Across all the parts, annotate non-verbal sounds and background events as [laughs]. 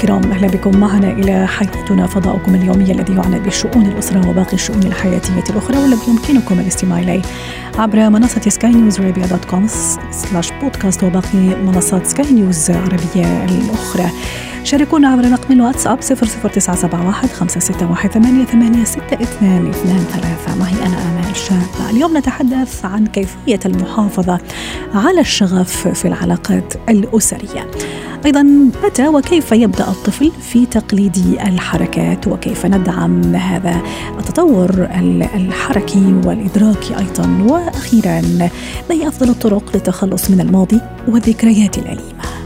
الكرام أهلا بكم معنا إلى حياتنا فضاؤكم اليومي الذي يعنى بشؤون الأسرة وباقي الشؤون الحياتية الأخرى والذي يمكنكم الاستماع إليه عبر منصة سكاي نيوز عربيه dot com slash بودكاست وباقي منصات سكاي نيوز العربيه الأخرى. شاركونا عبر رقم الواتساب 00971 561 88 6223 معي أنا آمال شابة اليوم نتحدث عن كيفية المحافظة على الشغف في العلاقات الأسرية. أيضا متى وكيف يبدأ الطفل في تقليد الحركات وكيف ندعم هذا التطور الحركي والإدراكي أيضا. وأخيرا ما هي أفضل الطرق للتخلص من الماضي والذكريات الأليمة؟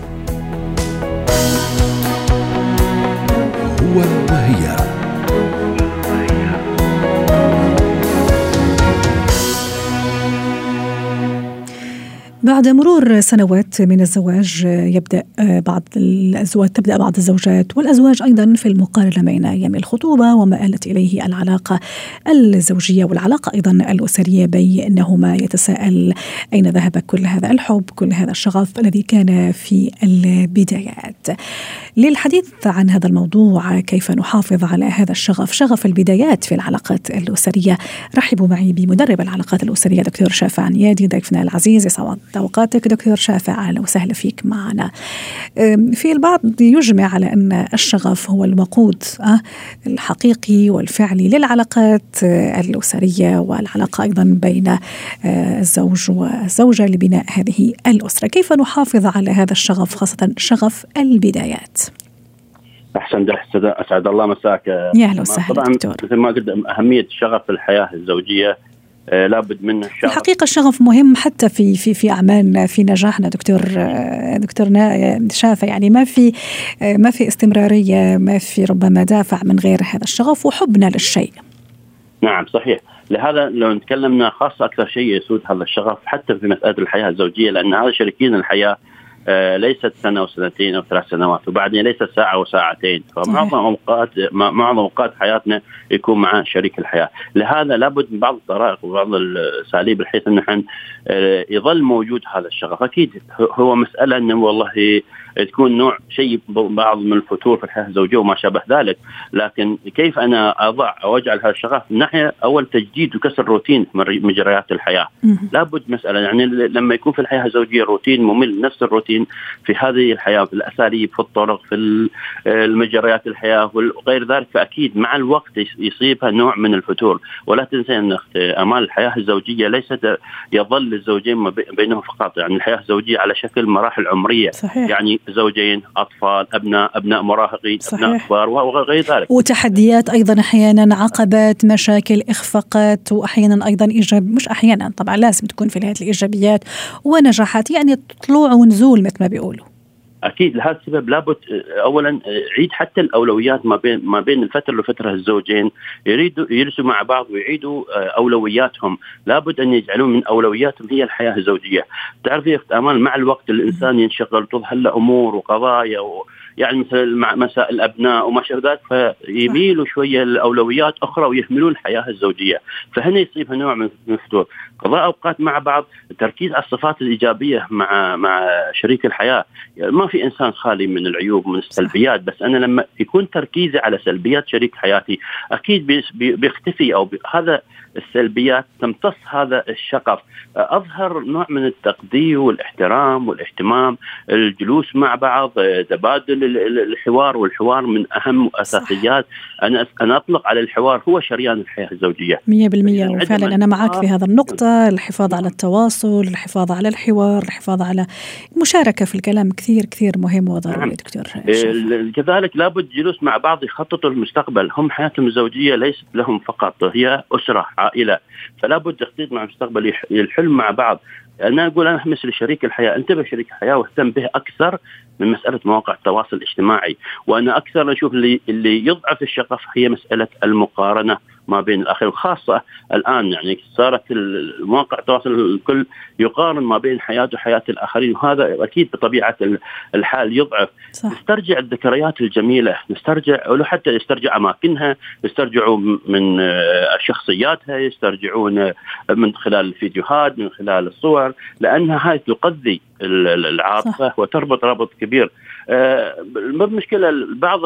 بعد مرور سنوات من الزواج يبدأ بعض الأزواج تبدأ بعض الزوجات والأزواج أيضا في المقارنة بين أيام الخطوبة وما آلت إليه العلاقة الزوجية والعلاقة أيضا الأسرية بينهما. يتساءل أين ذهب كل هذا الحب كل هذا الشغف الذي كان في البدايات. للحديث عن هذا الموضوع كيف نحافظ على هذا الشغف؟ شغف البدايات في العلاقات الأسرية. رحبوا معي بمدرب العلاقات الأسرية دكتور شافع عنيادي ضيفنا العزيز اوقاتك دكتور شافع أهلا وسهلا فيك معنا. في البعض يجمع على أن الشغف هو الوقود الحقيقي والفعلي للعلاقات الأسرية والعلاقة أيضا بين الزوج والزوجة لبناء هذه الأسرة، كيف نحافظ على هذا الشغف خاصة شغف البدايات؟ أحسن أسعد الله مساك يا أهلا وسهلا طبعا دكتور مثل ما قلت أهمية الشغف في الحياة الزوجية آه لابد من الشغف الحقيقة الشغف مهم حتى في في في أعمالنا في نجاحنا دكتور دكتور شافع. يعني ما في ما في استمرارية ما في ربما دافع من غير هذا الشغف وحبنا للشيء. نعم صحيح. لهذا لو تكلمنا خاصة أكثر شيء يسود هذا الشغف حتى في مسألة الحياة الزوجية لأن هذا شريكين الحياة آه ليست سنة وسنتين أو ثلاث سنوات وبعدين ليست ساعة وساعتين. فمعظم أوقات معظم أوقات حياتنا يكون مع شريك الحياة، لهذا لابد من بعض الطرائق وبعض الأساليب بحيث إن نحن آه يظل موجود هذا الشغف، أكيد هو مسألة إنه والله تكون نوع شيء بعض من الفتور في الحياة الزوجية وما شابه ذلك، لكن كيف أنا أضع أو أجعل هذا الشغف من ناحية أول تجديد وكسر روتين مجريات الحياة، لابد مسألة يعني لما يكون في الحياة الزوجية روتين ممل نفس الروتين في هذه الحياة في الأساليب في الطرق في المجريات الحياة وغير ذلك فأكيد مع الوقت يصيبها نوع من الفتور. ولا تنسى أن أمال الحياة الزوجية ليست يظل الزوجين بينهم فقط يعني الحياة الزوجية على شكل مراحل عمرية. صحيح. يعني زوجين أطفال أبناء أبناء مراهقين أبناء كبار وغير ذلك. وتحديات أيضا أحيانا عقبات مشاكل إخفاقات واحيانا أيضا ايجاب مش أحيانا طبعا لازم تكون في الهيئه الإيجابيات ونجاحات يعني طلوع ونزول مثل ما بيقولوا. أكيد لهذا السبب لابد اولا عيد حتى الأولويات ما بين ما بين الفترة لفترة الزوجين يريدوا يجلسوا مع بعض ويعيدوا أولوياتهم، لابد أن يجعلون من أولوياتهم هي الحياة الزوجية، تعرفي يا أخت آمال مع الوقت الإنسان ينشغل تظهر له أمور وقضايا و... يعني مثل مع مسائل الأبناء وما شابه ذلك فيميلوا شوية لأولويات أخرى ويهملون الحياة الزوجية، فهنا يصيبها نوع من الفتور، قضاء أوقات مع بعض، التركيز على الصفات الإيجابية مع مع شريك الحياة، يعني ما في إنسان خالي من العيوب ومن السلبيات، بس أنا لما يكون تركيزي على سلبيات شريك حياتي أكيد بيختفي أو بي هذا السلبيات تمتص هذا الشغف. أظهر نوع من التقدير والاحترام والاهتمام. الجلوس مع بعض تبادل الحوار والحوار من أهم اساسيات أنا أنا أطلق على الحوار هو شريان الحياة الزوجية. 100% وفعلا أنا معك في هذا النقطة الحفاظ على التواصل الحفاظ على الحوار الحفاظ على المشاركه في الكلام كثير كثير مهم وضروري نعم. دكتور كذلك لابد جلوس مع بعض يخططوا المستقبل هم حياتهم الزوجيه ليست لهم فقط هي أسرة. عائلة فلا بد تخطيط مع المستقبل الحلم مع بعض. أنا أقول أنا مثل شريك الحياة انتبه شريك الحياة واهتم به أكثر من مسألة مواقع التواصل الاجتماعي. وأنا أكثر أشوف اللي اللي يضعف الشغف هي مسألة المقارنة. ما بين الاخرين وخاصة الآن يعني صارت المواقع التواصل الكل يقارن ما بين حياته وحياة الآخرين وهذا أكيد بطبيعة الحال يضعف. صح. نسترجع الذكريات الجميلة نسترجع ولو حتى يسترجع أماكنها يسترجعوا من شخصياتها يسترجعون من خلال الفيديوهات من خلال الصور لأنها هاي تقضي العاطفة وتربط ربط كبير. آه المشكلة البعض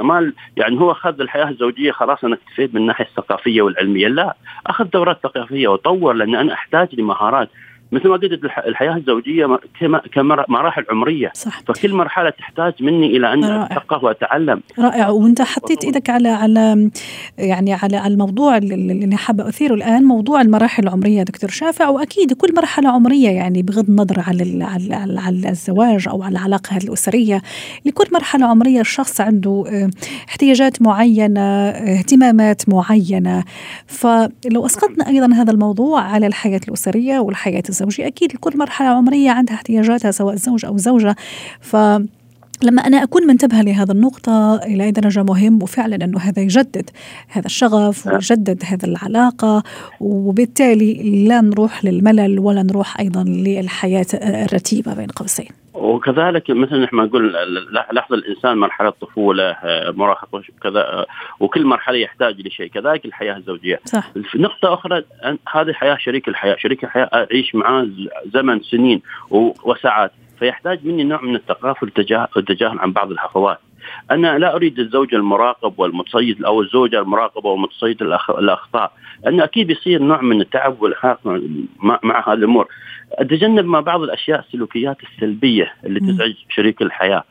امال يعني هو أخذ الحياة الزوجية خلاص أنا اكتفيت من الناحية الثقافية والعلمية. لا أخذ دورات ثقافية وطور لأن أنا أحتاج لمهارات. مثل ما قلت الحياة الزوجية كمراحل عمرية. صح. فكل مرحله تحتاج مني إلى أن أتثقف وأتعلم. رائع. وأنت حطيت إيدك على على يعني على الموضوع اللي حابة أثيره الآن موضوع المراحل العمرية. دكتور شافع وأكيد كل مرحلة عمرية يعني بغض النظر على على على الزواج أو على العلاقه الأسرية لكل مرحلة عمرية الشخص عنده آه، احتياجات معينة اهتمامات معينة. فلو أسقطنا أيضا هذا الموضوع على الحياة الأسرية والحياة الزوجية الزوجي. أكيد كل مرحلة عمرية عندها احتياجاتها سواء زوج أو زوجة. ف لما أنا أكون منتبهة لهذا النقطة إلى أي درجة مهم وفعلا أنه هذا يجدد هذا الشغف ويجدد هذا العلاقة وبالتالي لا نروح للملل ولا نروح أيضا للحياة الرتيبة بين قوسين. وكذلك مثل نحن نقول لحظه الإنسان مرحلة طفولة مراهقه كذا وكل مرحلة يحتاج لشيء. كذلك الحياة الزوجية. صح. نقطة أخرى هذه حياه شريك الحياة. شريك الحياة أعيش معاه زمن سنين وساعات. فيحتاج مني نوع من الثقافه والتجاهل عن بعض الهفوات أنا لا أريد الزوج المراقب والمتصيد أو الزوجة المراقبة والمتصيد الأخطاء. لأن أكيد بيصير نوع من التعب والإرهاق مع هذه الأمور. أتجنب ما بعض الأشياء السلوكيات السلبية اللي تزعج شريك الحياة.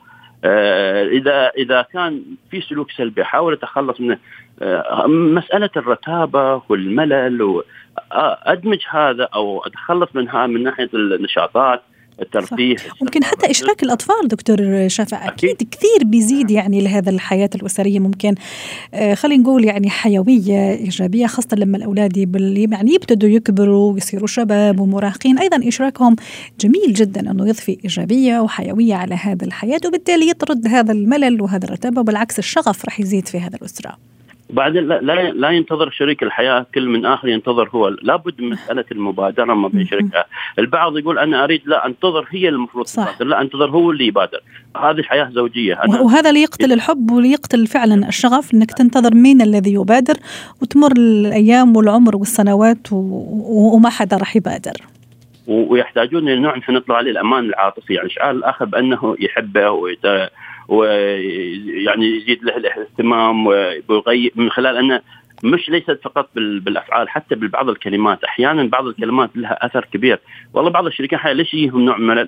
آه اذا إذا كان في سلوك سلبي أحاول أتخلص منه. آه مسألة الرتابة والملل وادمج هذا أو أتخلص منها من ناحية النشاطات. الترفيه. ممكن حتى إشراك الأطفال دكتور شافع. أكيد, أكيد. كثير بيزيد يعني لهذا الحياة الأسرية. ممكن آه خلينا نقول يعني حيوية إيجابية خاصة لما الأولاد يعني يبتدوا يكبروا ويصيروا شباب ومراهقين. أيضا إشراكهم جميل جدا أنه يضفي إيجابية وحيوية على هذا الحياة وبالتالي يطرد هذا الملل وهذا الرتابه وبالعكس الشغف رح يزيد في هذا الأسرة. بعدين لا, لا ينتظر شريك الحياة كل من آخر ينتظر هو. لابد من مسألة المبادرة ما بين شريكها. البعض يقول أنا أريد لا أنتظر هي المفروض تبادر. لا أنتظر هو اللي يبادر. هذه حياه زوجية. أنا وهذا اللي يقتل الحب وليقتل فعلا الشغف إنك تنتظر مين الذي يبادر وتمر الأيام والعمر والسنوات وما حدا راح يبادر. ويحتاجون لنوع نحن نطلع عليه الأمان العاطفي. يعني اشعار الآخر بأنه يحبه. ويعني يزيد له الاهتمام ويغير من خلال أنه مش ليست فقط بالأفعال حتى ببعض الكلمات. أحيانا بعض الكلمات لها أثر كبير. والله بعض الشركات حي ليش يجيهم نوع من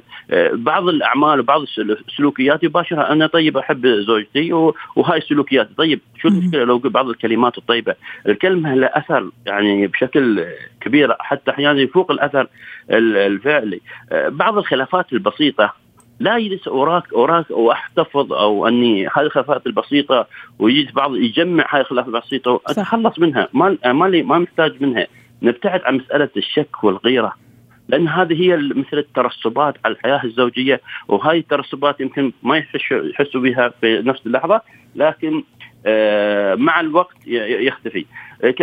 بعض الأعمال وبعض السلوكيات يباشرها. أنا طيب أحب زوجتي وهاي السلوكيات طيب شو المشكلة لو بعض الكلمات الطيبة؟ الكلمة لها أثر يعني بشكل كبير. حتى أحيانا يفوق الأثر الفعلي. بعض الخلافات البسيطة لا يجلس أوراق أوراق واحتفظ أو أني هذه الخلافات البسيطة ويجي بعض يجمع هذه الخلافات البسيطة وأتخلص منها. ما ما ما محتاج منها. نبتعد عن مسألة الشك والغيرة لأن هذه هي مثل الترسبات على الحياة الزوجية وهذه الترسبات يمكن ما يحسوا بها في نفس اللحظة لكن مع الوقت يختفي. آه،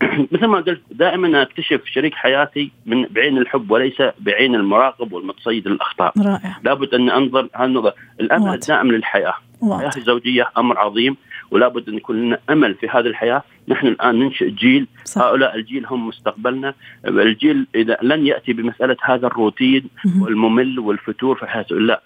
[clears throat] مثل ما قلت دائما أكتشف شريك حياتي من بعين الحب وليس بعين المراقب والمتصيد الاخطاء رائع. لابد أن أنظر هالنظر الأمل الدائم للحياة. الحياة الزوجية أمر عظيم ولا بد أن يكون لنا أمل في هذه الحياة. نحن الآن ننشئ جيل صح. هؤلاء الجيل هم مستقبلنا. الجيل إذا لن يأتي بمسألة هذا الروتين والممل والفتور في حياته. لا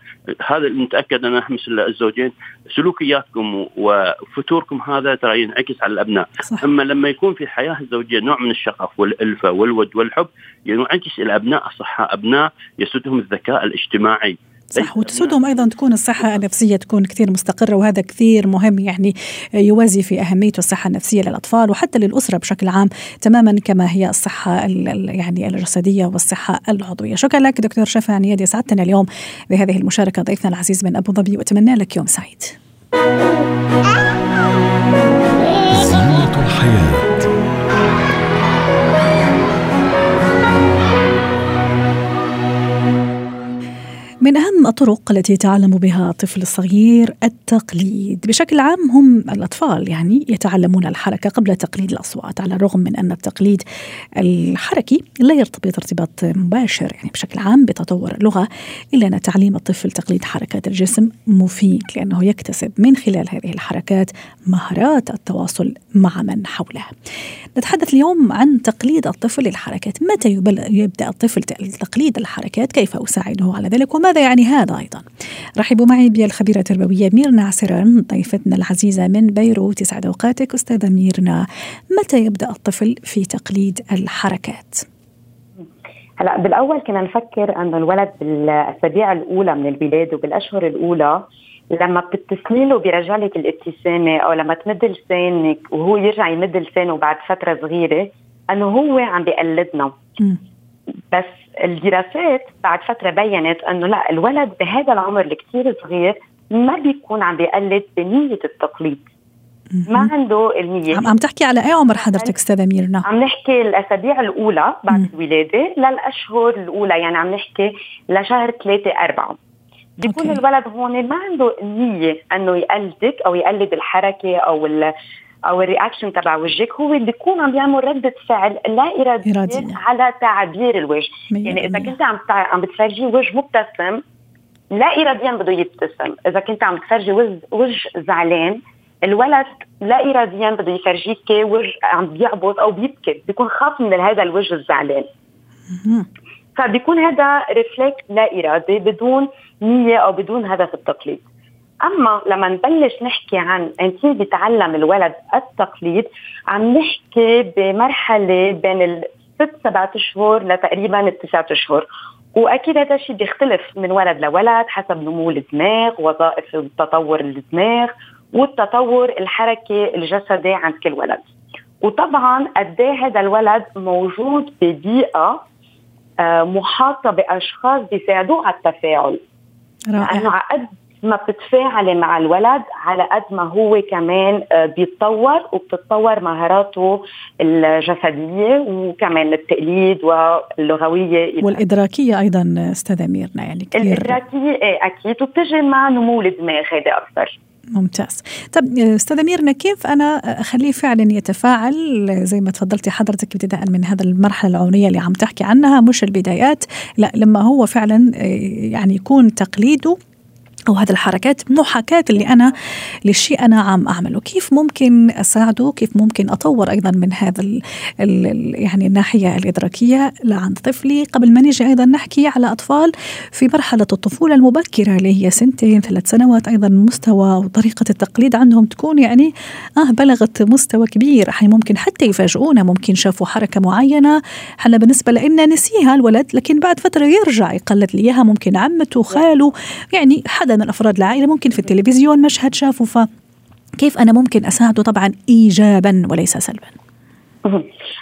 هذا نتأكد أن مثل الزوجين. سلوكياتكم وفتوركم هذا ترى ينعكس على الأبناء. صح. أما لما يكون في الحياة الزوجية نوع من الشغف والألفة والود والحب ينعكس إلى أبناء أصحاء أبناء يسودهم الذكاء الاجتماعي. صح. وتسودهم أيضا تكون الصحة النفسية تكون كثير مستقرة وهذا كثير مهم يعني يوازي في أهمية الصحة النفسية للأطفال وحتى للأسرة بشكل عام تماما كما هي الصحة يعني الجسدية والصحة العضوية. شكرا لك دكتور شفا نيادي سعدتنا اليوم بهذه المشاركة ضيفنا العزيز من أبو ظبي وأتمنى لك يوم سعيد. زينة الحياة. الطرق التي يتعلم بها الطفل الصغير التقليد. بشكل عام هم الأطفال يعني يتعلمون الحركة قبل تقليد الأصوات على الرغم من أن التقليد الحركي لا يرتبط ارتباط مباشر يعني بشكل عام بتطور اللغة إلا أن تعليم الطفل تقليد حركات الجسم مفيد لأنه يكتسب من خلال هذه الحركات مهارات التواصل مع من حوله. نتحدث اليوم عن تقليد الطفل للحركات. متى يبدأ الطفل تقليد الحركات؟ كيف أساعده على ذلك؟ وماذا يعني هذا؟ أيضا. رحبوا معي بالخبيرة التربوية ميرنا عسران ضيفتنا العزيزة من بيروت. يسعد أوقاتك أستاذة ميرنا. متى يبدأ الطفل في تقليد الحركات؟ هلا بالأول كنا نفكر انه الولد بالأسابيع الأولى من الولاده وبالأشهر الأولى لما بتبتسمي له برجالك الابتسامة أو لما تمد لسانك وهو يرجع يمد لسانه بعد فترة صغيرة أنه هو عم بيقلدنا. بس الدراسات بعد فترة بينت إنه لا الولد بهذا العمر الكثير صغير ما بيكون عم بيقلد بنية التقليد ما عنده النية عم, تحكي على أي عمر حضرتك استاذة ميرنا؟ عم نحكي الأسابيع الأولى بعد مم. الولادة للأشهر الأولى يعني عم نحكي لشهر ثلاثة أربعة بيكون أوكي. الولد هون ما عنده النية إنه يقلدك أو يقلد الحركة أو أو ال reaction تبع وجهك هو اللي بيكون عم يعمل ردة فعل لا إرادية إرادية. على تعبير الوجه. يعني إذا كنت عم عم بتفرجي وجه مبتسم لا اراديا بده يبتسم. إذا كنت عم تفرجي وجه, زعلان الولد لا اراديا بده يفرجيك وجه عم بيعبط أو بيبكي. بيكون خاف من هذا الوجه الزعلان. فبيكون هذا reflex لا ارادي بدون نية أو بدون هدف التقليد. أما لما نبلش نحكي عن أنت بيتعلم الولد التقليد عم نحكي بمرحلة بين الست سبعة أشهر لتقريبا التسعة أشهر. وأكيد هذا الشيء بيختلف من ولد لولد حسب نمو الدماغ وظائف تطور الدماغ والتطور الحركي الجسدي عند كل ولد. وطبعا قد إيه هذا الولد موجود ببيئة آه، محاطة بأشخاص بيساعدوه على التفاعل. رائع. لأنه على قد ما بتتفاعلي مع الولد على قد ما هو كمان آه، بيتطور وبتتطور مهاراته الجسدية وكمان التقليد واللغوية. والإدراكية أيضا استاذه ميرنا يعني كثير. الإدراكية إيه أكيد وبتجي مع نمو الدماغ هذا أكثر. ممتاز. طب استاذه ميرنا كيف أنا أخليه فعلا يتفاعل؟ زي ما تفضلتي حضرتك ابتداء من هذا المرحلة العمرية اللي عم تحكي عنها مش البدايات لا لما هو فعلا يعني يكون تقليده أو هذه الحركات محاكاة اللي أنا للشيء أنا عم أعمله. كيف ممكن أساعده؟ كيف ممكن أطور أيضا من هذا ال ال يعني الناحية الإدراكية لعند طفلي؟ قبل ما نيجي أيضا نحكي على أطفال في مرحلة الطفولة المبكرة اللي هي سنتين ثلاث سنوات أيضا مستوى وطريقة التقليد عندهم تكون يعني آه بلغت مستوى كبير. حي ممكن حتى يفاجئونا ممكن شافوا حركة معينة. حنا بالنسبة لنا نسيها الولد لكن بعد فترة يرجع يقلد لي إياها. ممكن عمته خاله يعني حدا من افراد العائلة ممكن في التلفزيون مشهد شافه فكيف أنا ممكن أساعده؟ طبعا ايجابا وليس سلبا.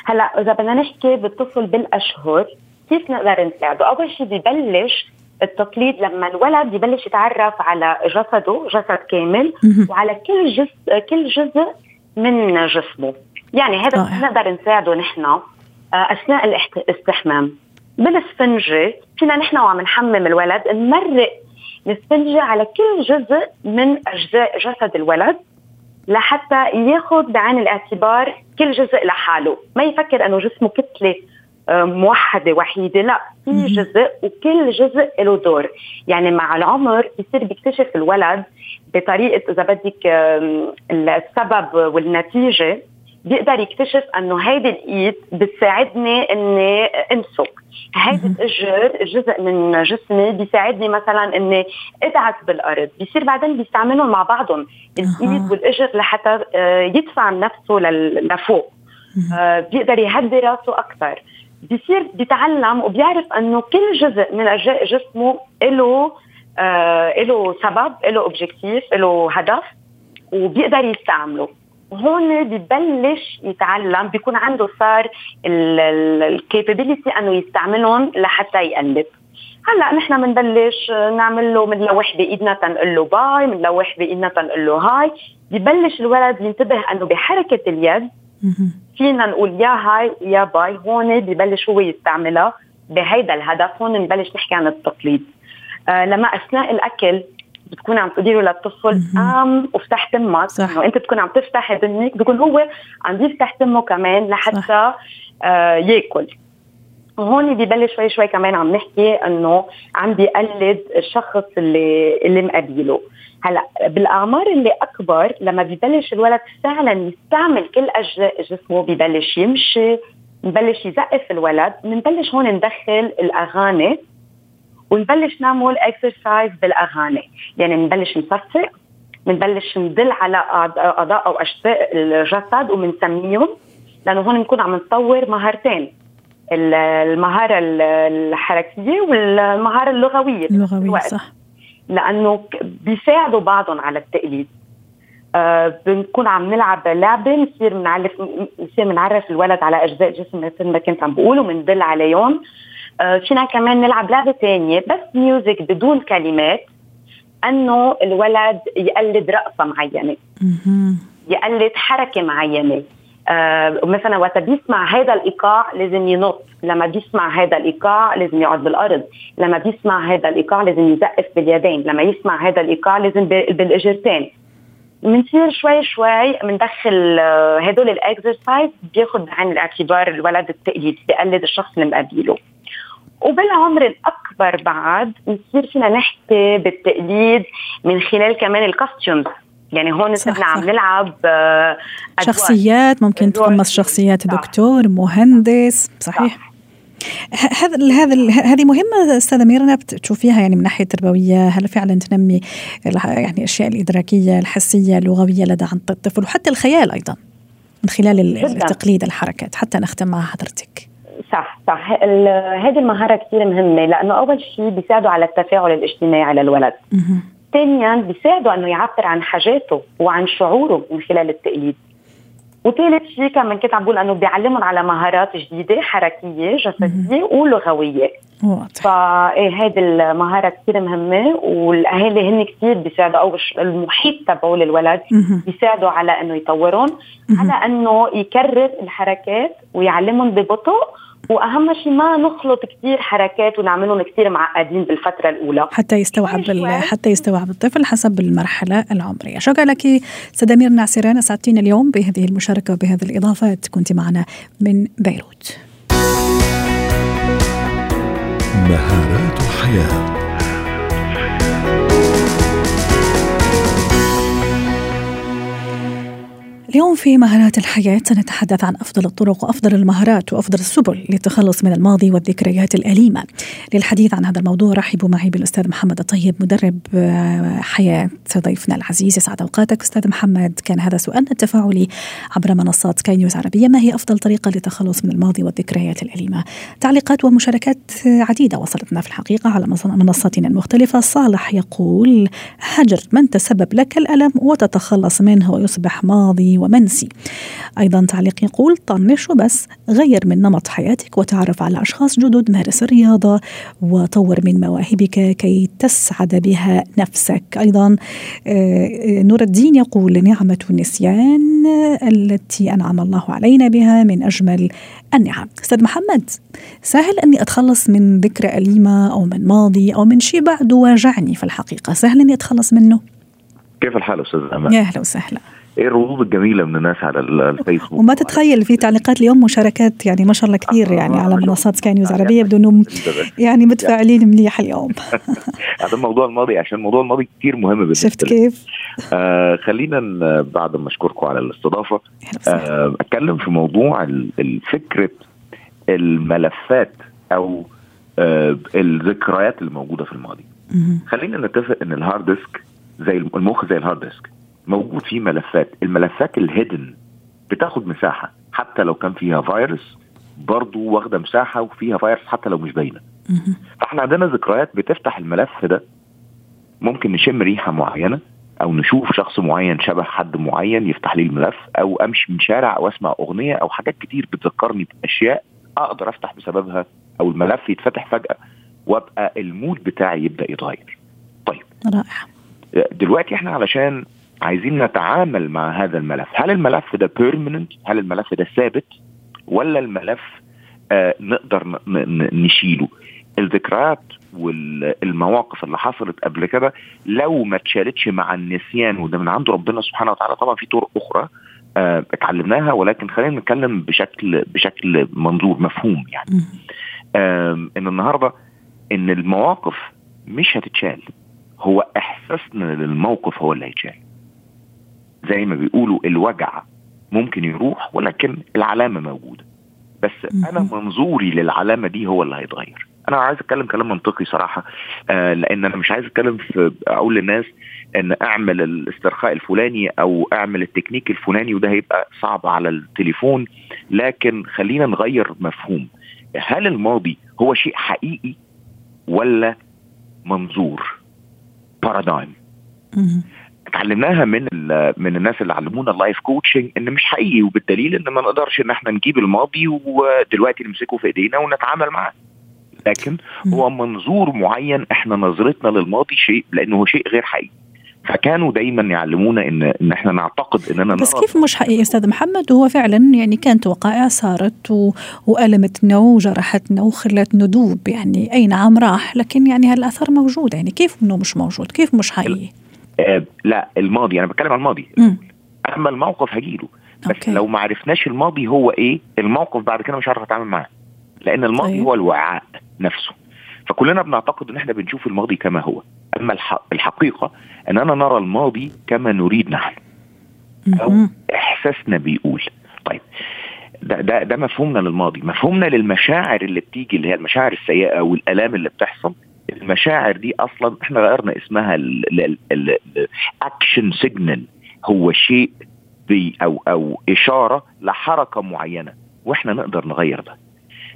هلأ إذا بدنا نحكي بالطفل بالأشهر كيف نقدر نساعده؟ أول شيء ببلش التقليد لما الولد يبلش يتعرف على جسده جسد كامل وعلى كل جزء كل جزء من جسمه. يعني هذا نقدر نساعده نحن آه، أثناء الاستحمام. بالاسفنجه فينا نحن وعم نحمم الولد نمرق نستنجي على كل جزء من أجزاء جسد الولد لحتى ياخذ بعين الاعتبار كل جزء لحاله. ما يفكر أنه جسمه كتلة آه، موحدة وحيدة لا. في جزء وكل جزء له دور. يعني مع العمر بيصير بيكتشف الولد بطريقة إذا بدك السبب والنتيجة بيقدر يكتشف إنه هيدي الايد بتساعدني إني أمسك. هيدي الاجر جزء من جسمي بيساعدني مثلا إني ادعس بالأرض. بيصير بعدين بيستعملهم مع بعضهم. الايد والإجر لحتى آه، يدفع نفسه لفوق. آه، بيقدر يهدي راسه أكثر. بيصير بيتعلم وبيعرف إنه كل جزء من أجزاء جسمه له آه له سبب له objective له هدف وبيقدر يستعمله. هون ببلش يتعلم بيكون عنده صار ال capability أنه يستعملهم لحتى يقلب. هلأ نحن بنبلش نعمل له بنلوح بإيدنا تنقول له باي بنلوح بإيدنا تنقول له hi. ببلش الولد ينتبه أنه بحركة اليد فينا نقول يا hi يا bye. هون ببلش هو يستعملها بهيدا الهدف. هون نبلش نحكي عن التقليد. آه لما أثناء الأكل بتكون عم تقولي له للطفل قام وافتح تمك. صح. إنه أنت تكون عم تفتح دنيك بيكون هو عم يفتح تمه كمان لحتى آه ياكل. وهون ببلش شوي شوي كمان عم نحكي إنه عم بيقلد الشخص اللي اللي مقابله. هلأ بالأعمار اللي أكبر لما ببلش الولد فعلا يستعمل كل أجزاء جسمه ببلش يمشي نبلش يزقف الولد. بنبلش هون ندخل الأغاني. ونبلش نعمل اكسرسايز بالأغاني. يعني بنبلش نصفق بنبلش ندل على أعضاء أو أجزاء الجسد وبنسميهم لأنه هون بنكون عم نطور مهارتين. المهارة الحركية والمهارة اللغوية. اللغوية صح. لأنه بيساعدوا بعضهم على التقليد. آه بنكون عم نلعب لعبة نصير بنعرف نصير بنعرف الولد على أجزاء جسم مثل ما كنت عم بقول وبندل عليهم. آه فينا كمان نلعب لعبة ثانية بس ميوزك بدون كلمات أنه الولد يقلد رقصة معينة. يقلد حركة معينة. آه مثلا وقت بيسمع هذا الإيقاع لازم ينط. لما بيسمع هذا الإيقاع لازم يقعد بالأرض. لما بيسمع هذا الإيقاع لازم يزقف باليدين. لما يسمع هذا الإيقاع لازم بالإجرتين. بنصير شوي شوي بندخل آه، هدول ال exercise بياخذ بعين الاعتبار الولد التقليد بيقلد الشخص اللي مقابله. وبالعمر الأكبر بعد بنصير فينا نحكي بالتقليد من خلال كمان ال costumes يعني هون صرنا عم نلعب آه، شخصيات ممكن تقمص شخصيات دكتور مهندس صحيح. صح. هذا هذا هذه مهمة أستاذة ميرنا بتشوفيها يعني من ناحية تربوية هل فعلا تنمي يعني الأشياء الإدراكية الحسية اللغوية لدى عند الطفل وحتى الخيال أيضا من خلال التقليد الحركات حتى نختم مع حضرتك. صح صح. هذه المهارة كثير مهمة لأنه أول شيء بيساعدوا على التفاعل الاجتماعي للولد ثانيا بيساعده إنه يعبر عن حاجاته وعن شعوره من خلال التقليد. وثالث شيء كمان كنت عم بقول إنه بيعلمهم على مهارات جديدة حركية جسدية ولغوية. فايه هيدي المهارة كثير مهمة والأهالي هن كثير بيساعدوا أو المحيط تبعه للولد بيساعدوا على إنه يطورهم على إنه يكرر الحركات ويعلمهم ببطء وأهم شيء ما نخلط كثير حركات ونعملهم كثير معقدين بالفترة الأولى. حتى يستوعب حتى يستوعب الطفل حسب المرحلة العمرية. شكرا لك سدامير نعسران أسعدتينا اليوم بهذه المشاركة وبهذه الإضافات. كنت معنا من بيروت. مهارات حياه اليوم في مهارات الحياة سنتحدث عن أفضل الطرق وأفضل المهارات وأفضل السبل للتخلص من الماضي والذكريات الأليمة. للحديث عن هذا الموضوع رحبوا معي بالأستاذ محمد الطيب مدرب آه، حياة ضيفنا العزيز. يسعد أوقاتك أستاذ محمد. كان هذا سؤالنا التفاعلي عبر منصات سكاي نيوز عربية. ما هي أفضل طريقة للتخلص من الماضي والذكريات الأليمة؟ تعليقات ومشاركات عديدة وصلتنا في الحقيقة على منصاتنا المختلفة. صالح يقول هجر من تسبب لك الألم وتتخلص منه ويصبح ماضي ومنسي. أيضا تعليق يقول طنش وبس غير من نمط حياتك وتعرف على أشخاص جدد مارس الرياضة وطور من مواهبك كي تسعد بها نفسك. أيضا آه، نور الدين يقول نعمة النسيان التي أنعم الله علينا بها من أجمل النعم. أستاذ محمد سهل أني أتخلص من ذكرى أليمة أو من ماضي أو من شيء بعده واجعني في الحقيقة. سهل أني أتخلص منه؟ كيف الحال أستاذ أمان؟ يا أهلا وسهلا. إيه الردود الجميلة من الناس على الفيسبوك؟ وما تتخيل في تعليقات اليوم مشاركات يعني ما شاء الله كثير آه يعني على منصات سكاي نيوز عربيه بدون يعني متفاعلين مليح اليوم. [laughs] هذا الموضوع الماضي عشان الموضوع الماضي كثير مهم بالنسبة شفت كيف؟ آه خلينا بعد ما أشكركم على الاستضافة آه أتكلم في موضوع الفكرة الملفات أو آه الذكريات الموجودة في الماضي. خلينا نتفق إن ال hard disk زي المخ زي ال hard disk. موجود فيه ملفات. الملفات ال hidden بتاخد مساحة حتى لو كان فيها فيروس برضه واخدة مساحة وفيها فيروس حتى لو مش باينة. فاحنا عندنا ذكريات بتفتح الملف ده. ممكن نشم ريحة معينة أو نشوف شخص معين شبه حد معين يفتح لي الملف أو أمشي من شارع أو أسمع أغنية أو حاجات كتير بتذكرني بأشياء أقدر أفتح بسببها أو الملف يتفتح فجأة وأبقى ال mood بتاعي يبدأ يتغير. طيب. رائع. دلوقتي إحنا علشان عايزين نتعامل مع هذا الملف. هل الملف ده permanent هل الملف ده ثابت؟ ولا الملف آه نقدر نشيله؟ الذكريات والمواقف اللي حصلت قبل كده لو ما اتشالتش مع النسيان وده من عند ربنا سبحانه وتعالى طبعا في طرق أخرى آه، اتعلمناها ولكن خلينا نتكلم بشكل بشكل منظور مفهوم يعني. إن النهارده إن المواقف مش هتتشال هو إحساسنا للموقف هو اللي هيتشال. زي ما بيقولوا الوجع ممكن يروح ولكن العلامة موجودة. بس أنا منظوري للعلامة دي هو اللي هيتغير. أنا عايز أتكلم كلام منطقي صراحة آه لأن أنا مش عايز أتكلم في أقول للناس إن أعمل الاسترخاء الفلاني أو أعمل التكنيك الفلاني وده هيبقى صعب على التليفون. لكن خلينا نغير مفهوم. هل الماضي هو شيء حقيقي ولا منظور؟ paradigm اتعلمناها من من الناس اللي علمونا ال life coaching إن مش حقيقي وبالدليل إن ما نقدرش إن إحنا نجيب الماضي ودلوقتي نمسكه في إيدينا ونتعامل معاه. لكن هو منظور معين إحنا نظرتنا للماضي شيء لأنه هو شيء غير حقيقي. فكانوا دايما يعلمونا إن إن إحنا نعتقد إننا بس كيف مش حقيقي أستاذ محمد؟ وهو فعلا يعني كانت وقائع صارت و... وألمتنا وجرحتنا وخلت ندوب يعني أي نعم راح لكن يعني هالاثر موجود يعني كيف إنه مش موجود؟ كيف مش حقيقي؟ آه لا الماضي أنا بتكلم عن الماضي. م. أما الموقف هجيله. بس أوكي. لو ما عرفناش الماضي هو إيه الموقف بعد كده مش عارف أتعامل معاه. لأن الماضي طيب. هو الوعاء نفسه. فكلنا بنعتقد إن إحنا بنشوف الماضي كما هو. أما الحقيقة أننا نرى الماضي كما نريد نحن. أو إحساسنا بيقول. طيب. ده ده ده مفهومنا للماضي. مفهومنا للمشاعر اللي بتيجي اللي هي المشاعر السيئة والألام اللي بتحصل. المشاعر دي أصلا إحنا غيرنا اسمها ال action signal هو شيء بي أو أو إشارة لحركة معينة وإحنا نقدر نغير ده.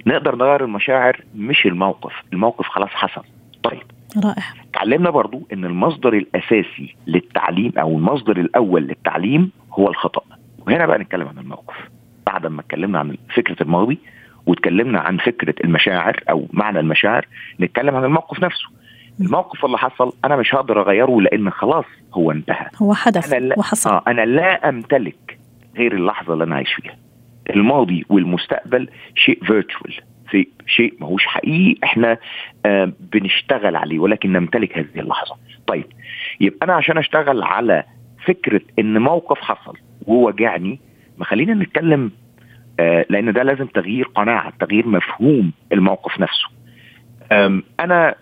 نقدر نغير المشاعر مش الموقف الموقف خلاص حصل. طيب. رائع. تعلمنا برضو إن المصدر الأساسي للتعليم أو المصدر الأول للتعليم هو الخطأ. وهنا بقى نتكلم عن الموقف. بعد ما اتكلمنا عن فكرة الماضي واتكلمنا عن فكرة المشاعر أو معنى المشاعر نتكلم عن الموقف نفسه. الموقف اللي حصل أنا مش هقدر أغيره لأن خلاص هو انتهى. هو حدث أنا لا وحصل آه أنا لا أمتلك غير اللحظة اللي أنا عايش فيها. الماضي والمستقبل شيء فيرتشوال في شيء ماهوش حقيقي إحنا آه بنشتغل عليه ولكن نمتلك هذه اللحظة. طيب يبقى أنا عشان أشتغل على فكرة إن موقف حصل ووجعني ما خلينا نتكلم لأن ده لازم تغيير قناعة تغيير مفهوم الموقف نفسه. أنا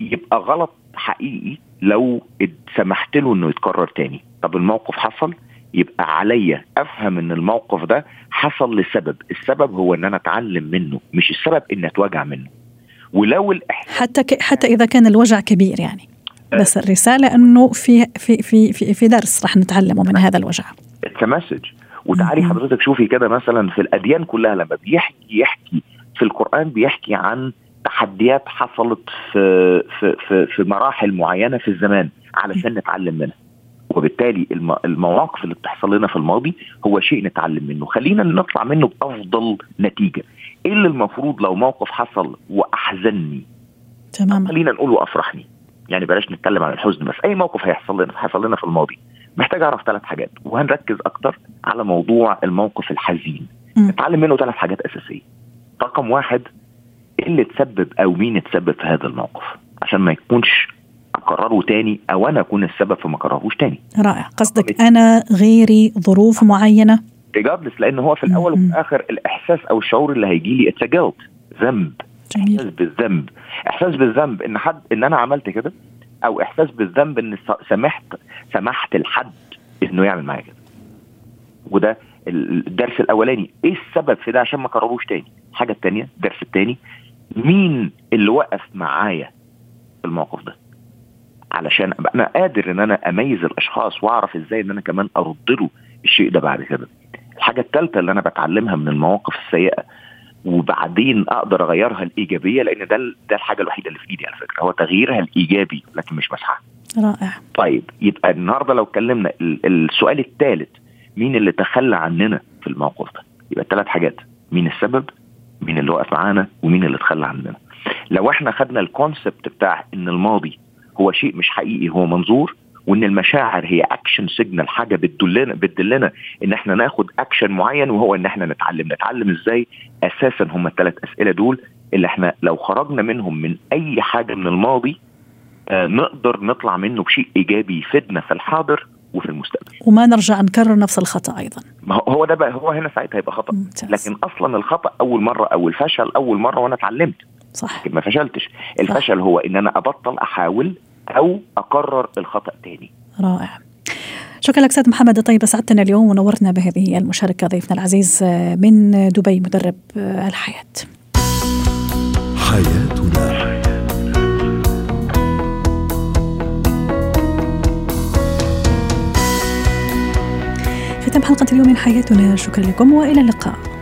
يبقى غلط حقيقي لو سمحت له إنه يتكرر تاني. طب الموقف حصل؟ يبقى عليا أفهم إن الموقف ده حصل لسبب. السبب هو إن أنا أتعلم منه مش السبب ان أتوجع منه. ولو حتى ك... حتى إذا كان الوجع كبير يعني. آه. بس الرسالة إنه في في في في, في درس رح نتعلمه من هذا الوجع. it's message وتعالي حضرتك شوفي كده مثلا في الأديان كلها لما بيحكي يحكي في القرآن بيحكي عن تحديات حصلت في في في, في مراحل معينة في الزمان علشان نتعلم منها. وبالتالي المواقف اللي بتحصل لنا في الماضي هو شيء نتعلم منه. خلينا نطلع منه بأفضل نتيجة. إيه اللي المفروض لو موقف حصل وأحزنني؟ تمام خلينا نقول وافرحني يعني بلاش نتكلم عن الحزن بس أي موقف هيحصل لنا حصل لنا في الماضي. محتاج أعرف ثلاث حاجات وهنركز أكتر على موضوع الموقف الحزين. نتعلم منه ثلاث حاجات أساسية. رقم واحد إيه اللي تسبب أو مين تسبب في هذا الموقف؟ عشان ما يكونش اكرره تاني أو أنا أكون السبب في ما اكررهوش تاني. رائع. قصدك أنا غيري ظروف معينة؟ regardless لأن هو في الأول وفي الآخر الإحساس أو الشعور اللي هيجي لي it's ذنب. جميل. إحساس بالذنب. إحساس بالذنب إن حد إن أنا عملت كده أو إحساس بالذنب ان سمحت سمحت لحد إنه يعمل معايا كده. وده الدرس الأولاني. إيه السبب في ده عشان ما اكرروش تاني؟ الحاجة الثانية الدرس الثاني مين اللي وقف معايا في الموقف ده؟ علشان أنا قادر إن أنا أميز الأشخاص وأعرف إزاي إن أنا كمان أرد له الشيء ده بعد كده. الحاجة الثالثه اللي أنا بتعلمها من المواقف السيئة وبعدين أقدر اغيرها الايجابيه لأن ده ده الحاجة الوحيده اللي في ايدي على فكره هو تغييرها الايجابي لكن مش مسحها رائع. طيب يبقى النهارده لو اتكلمنا السؤال الثالث مين اللي تخلى عننا في الموقف ده؟ يبقى ثلاث حاجات مين السبب مين اللي وقف معانا ومين اللي تخلى عننا؟ لو إحنا خدنا الكونسبت بتاع إن الماضي هو شيء مش حقيقي هو منظور وإن المشاعر هي action signal حاجة بتدلنا بتدلنا إن إحنا ناخد اكشن معين وهو إن إحنا نتعلم. نتعلم إزاي أساسا هم الثلاث أسئلة دول اللي إحنا لو خرجنا منهم من أي حاجة من الماضي آه نقدر نطلع منه بشيء إيجابي يفيدنا في الحاضر وفي المستقبل. وما نرجع نكرر نفس الخطأ أيضا. ما هو ده بقى هو هنا ساعتها هيبقى خطأ. ممتاز. لكن أصلا الخطأ أول مرة أو الفشل أول مرة وأنا اتعلمت. صح. ما فشلتش. الفشل هو إن أنا أبطل أحاول أو اكرر الخطأ تاني. رائع. شكرا لك سيد محمد. طيب سعدتنا اليوم ونورتنا بهذه المشاركة ضيفنا العزيز من دبي مدرب الحياة. حياتنا. ختام حلقة اليوم من حياتنا. شكرا لكم وإلى اللقاء.